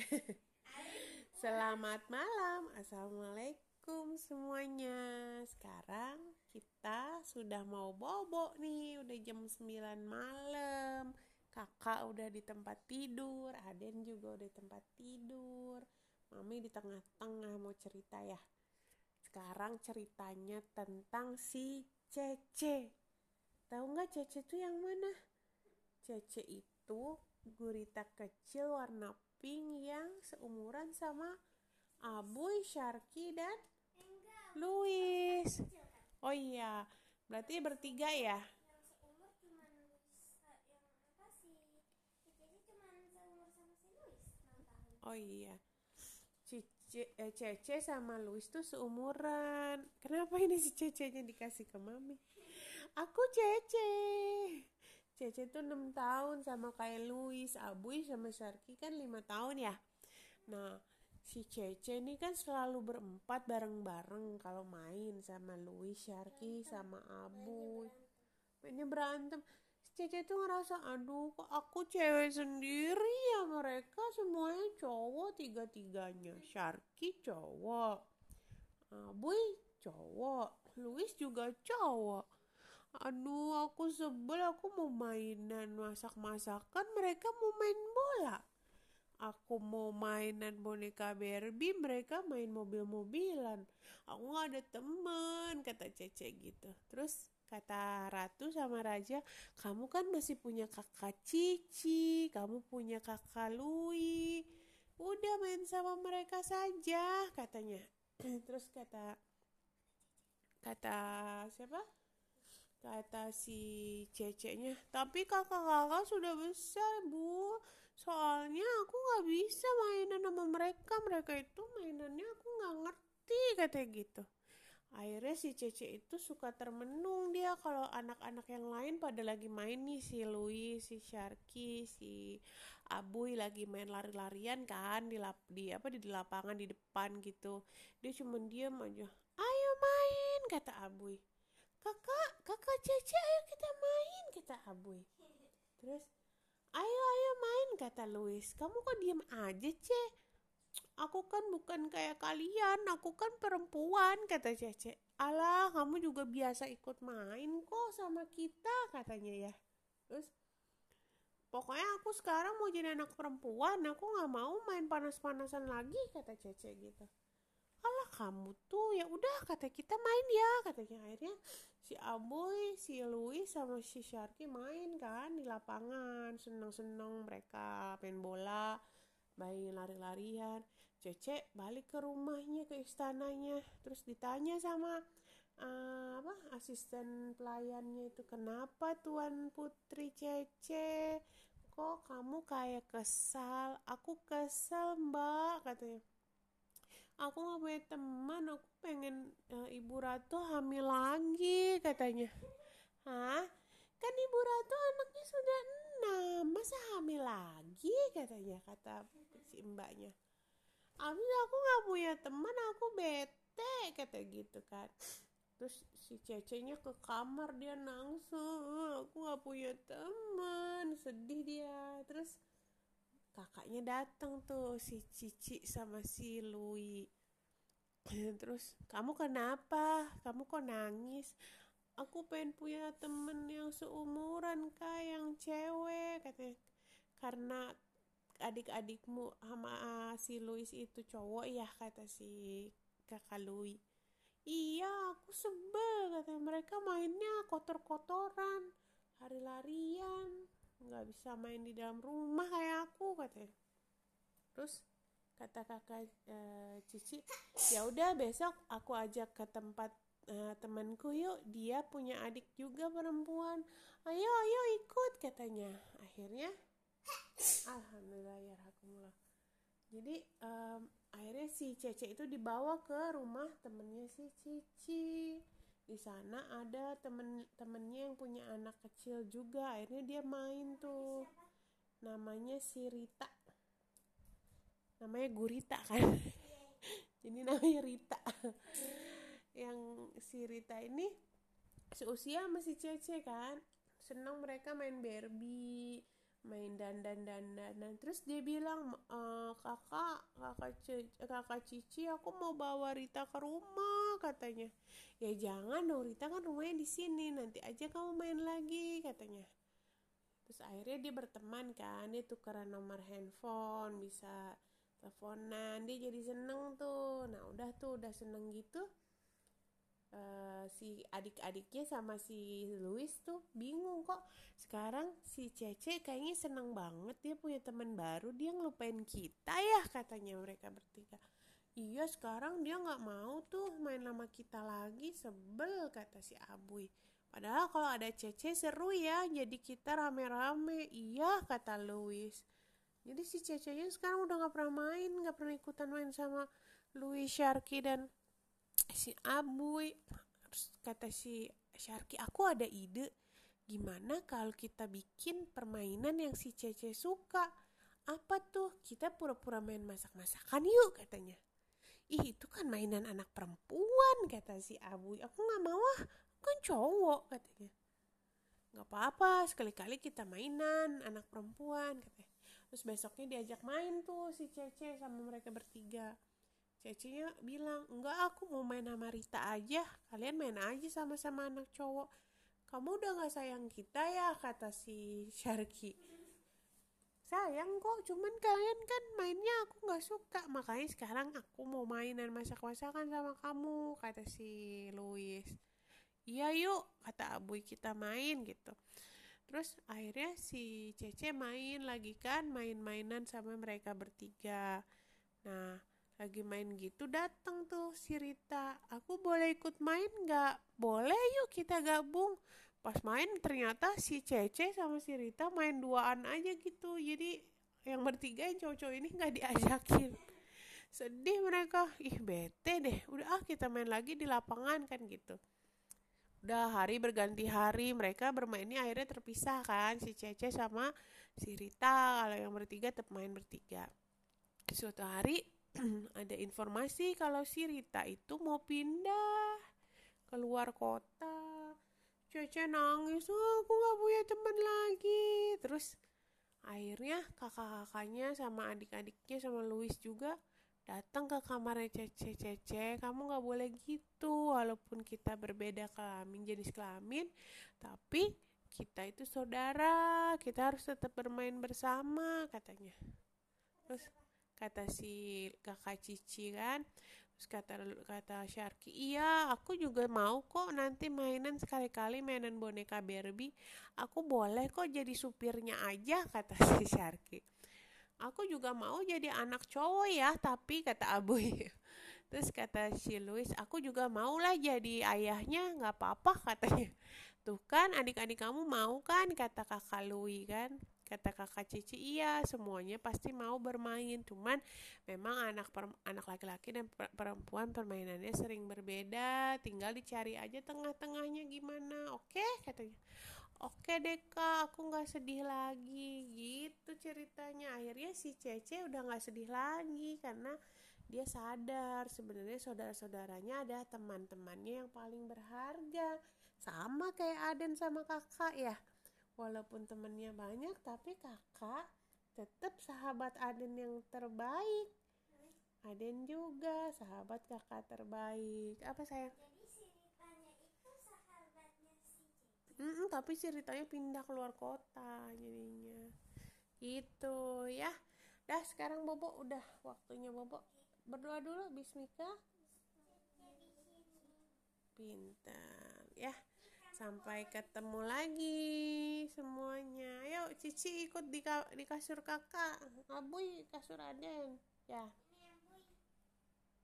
Selamat malam, assalamualaikum semuanya. Sekarang kita sudah mau bobo nih, udah jam 9 malam. Kakak udah di tempat tidur, Aden juga udah di tempat tidur. Mami di tengah-tengah mau cerita ya. Sekarang ceritanya tentang si Cece. Tahu nggak Cece itu yang mana? Cece itu gurita kecil warna pink yang seumuran sama Abuy, Sharky dan Louis. Oh iya, berarti bertiga ya? yang seumur cuma Luis yang apa sih Cece cuma seumur sama si Luis 6 tahun Oh iya. Cice, eh, Cece sama Louis tuh seumuran. Kenapa ini si Cece-nya dikasih ke Mami? Aku Cece. Cece tuh 6 tahun sama kayak Louis, Abuy sama Sharky kan 5 tahun ya. Nah, si Cece ini kan selalu berempat bareng-bareng kalau main sama Louis, Sharky sama Abuy. Mainnya berantem. Si Cece tuh ngerasa, aduh kok aku cewek sendiri ya mereka semuanya cowok tiga-tiganya. Sharky cowok, Abuy cowok, Louis juga cowok. Aduh aku sebel aku mau mainan masak-masakan mereka mau main bola. Aku mau mainan boneka Barbie, mereka main mobil-mobilan. Aku gak ada temen, kata Cece gitu. Terus kata Ratu sama Raja, kamu kan masih punya kakak Cici, kamu punya kakak Lui. Udah main sama mereka saja, katanya. Terus kata kata siapa? Kata si Cece-nya, tapi kakak-kakak sudah besar bu, soalnya aku gak bisa mainan sama mereka, mereka itu mainannya aku gak ngerti, katanya gitu. Akhirnya si Cece itu suka termenung dia kalau anak-anak yang lain pada lagi main nih si Louis, si Sharky, si Abuy lagi main lari-larian kan di lap, di apa di lapangan di depan gitu. Dia cuma diem aja. Ayo main kata Abuy. Kakak, kakak Cece ayo kita main kata Abuy. Terus ayo ayo main kata Louis. Kamu kok diem aja Ce? Aku kan bukan kayak kalian, aku kan perempuan, kata Cece. Alah, kamu juga biasa ikut main kok sama kita, katanya ya. Terus, pokoknya aku sekarang mau jadi anak perempuan, aku gak mau main panas-panasan lagi, kata Cece gitu. Kamu tuh ya udah kata kita main ya. Katanya akhirnya si Aboy, si Louis sama si Sharky main kan di lapangan. Seneng-seneng mereka main bola main lari-larian. Cece balik ke rumahnya ke istananya. Terus ditanya sama uh, apa asisten pelayannya itu kenapa Tuan Putri Cece? Kok kamu kayak kesal? Aku kesal mbak katanya aku gak punya teman aku pengen uh, ibu ratu hamil lagi katanya. Hah? Kan ibu ratu anaknya sudah enam masa hamil lagi katanya kata si mbaknya. Abis aku gak punya teman aku bete kata gitu kan. Terus si cecenya ke kamar dia nangis aku gak punya teman. Sedih dia. Terus kakaknya datang tuh si Cici sama si Lui. Terus kamu kenapa? Kamu kok nangis? Aku pengen punya temen yang seumuran kak yang cewek katanya. Karena adik-adikmu sama si Louis itu cowok ya kata si kakak Louis iya aku sebel katanya mereka. Mainnya kotor-kotoran lari-larian nggak bisa main di dalam rumah kayak aku katanya. Terus kata kakak e, Cici ya udah besok aku ajak ke tempat e, temanku yuk dia punya adik juga perempuan. Ayo ayo ikut katanya. Akhirnya alhamdulillah ya jadi um, akhirnya si Cece itu dibawa ke rumah temennya si Cici. Di sana ada temen-temennya yang punya anak kecil juga. Akhirnya dia main tuh. Namanya si Rita. Namanya Gurita kan. Jadi namanya Rita. Yang si Rita ini seusia masih Cece kan. Senang mereka main Barbie main dandan dandanan terus dia bilang e, kakak kakak cici, kakak cici aku mau bawa Rita ke rumah katanya. Ya jangan dong Rita kan rumahnya di sini nanti aja kamu main lagi katanya. Terus akhirnya dia berteman kan dia tukeran nomor handphone bisa teleponan dia jadi seneng tuh. Nah udah tuh udah seneng gitu uh, si adik-adiknya sama si Louis tuh bingung kok. Sekarang si Cece kayaknya seneng banget dia punya teman baru. Dia ngelupain kita ya katanya mereka bertiga. Iya sekarang dia nggak mau tuh main sama kita lagi. Sebel kata si Abuy padahal kalau ada Cece seru ya jadi kita rame-rame. Iya kata Louis. Jadi si Cece nya sekarang udah nggak pernah main nggak pernah ikutan main sama Louis Sharky dan si Abuy terus kata si Sharky aku ada ide. Gimana kalau kita bikin permainan yang si Cece suka? Apa tuh? Kita pura-pura main masak-masakan yuk katanya. Ih itu kan mainan anak perempuan kata si Abuy aku nggak mau ah. Kan cowok katanya. Nggak apa-apa sekali-kali kita mainan anak perempuan katanya. Terus besoknya diajak main tuh si Cece sama mereka bertiga Cecinya bilang, enggak aku mau main sama Rita aja, kalian main aja sama-sama anak cowok. Kamu udah gak sayang kita ya, kata si Sharky. Sayang kok, cuman kalian kan mainnya aku gak suka, makanya sekarang aku mau mainan masak-masakan sama kamu, kata si Louis. Iya yuk, kata Abuy kita main gitu. Terus akhirnya si Cece main lagi kan, main-mainan sama mereka bertiga. Nah, lagi main gitu datang tuh si Rita. Aku boleh ikut main nggak? Boleh yuk kita gabung. Pas main ternyata si Cece sama si Rita main duaan aja gitu. Jadi yang bertiga yang cowok-cowok ini nggak diajakin. Sedih mereka. Ih bete deh. Udah ah kita main lagi di lapangan kan gitu. Udah hari berganti hari mereka bermainnya akhirnya terpisah kan si Cece sama si Rita. Kalau yang bertiga tetap main bertiga. Suatu hari ada informasi kalau si Rita itu mau pindah keluar kota. Cece nangis, oh, aku gak punya teman lagi. Terus akhirnya kakak-kakaknya sama adik-adiknya sama Louis juga datang ke kamarnya Cece Cece kamu gak boleh gitu walaupun kita berbeda kelamin jenis kelamin tapi kita itu saudara kita harus tetap bermain bersama katanya terus kata si kakak Cici kan terus kata kata Sharky iya aku juga mau kok nanti mainan sekali-kali mainan boneka Barbie. Aku boleh kok jadi supirnya aja kata si Sharky aku juga mau jadi anak cowok ya tapi kata Abuy terus kata si Louis aku juga mau lah jadi ayahnya nggak apa-apa katanya. Tuh kan adik-adik kamu mau kan kata kakak Louis kan kata kakak Cici iya semuanya pasti mau bermain. Cuman memang anak per, anak laki-laki dan perempuan permainannya sering berbeda. Tinggal dicari aja tengah-tengahnya gimana. Oke okay? katanya. Oke deh kak aku nggak sedih lagi. Gitu ceritanya. Akhirnya si Cece udah nggak sedih lagi karena dia sadar. Sebenarnya saudara-saudaranya ada teman-temannya yang paling berharga. Sama kayak Aden sama kakak ya walaupun temennya banyak tapi kakak tetap sahabat Aden yang terbaik. Aden juga sahabat kakak terbaik. Apa sayang? Itu mm -mm, tapi ceritanya pindah keluar kota jadinya. Gitu ya. Dah sekarang bobo udah waktunya bobo. Berdoa dulu bismika. Pintar ya Sampai ketemu lagi semuanya. Ayo Cici ikut di, di kasur kakak. Abuy kasur Aden. Ya.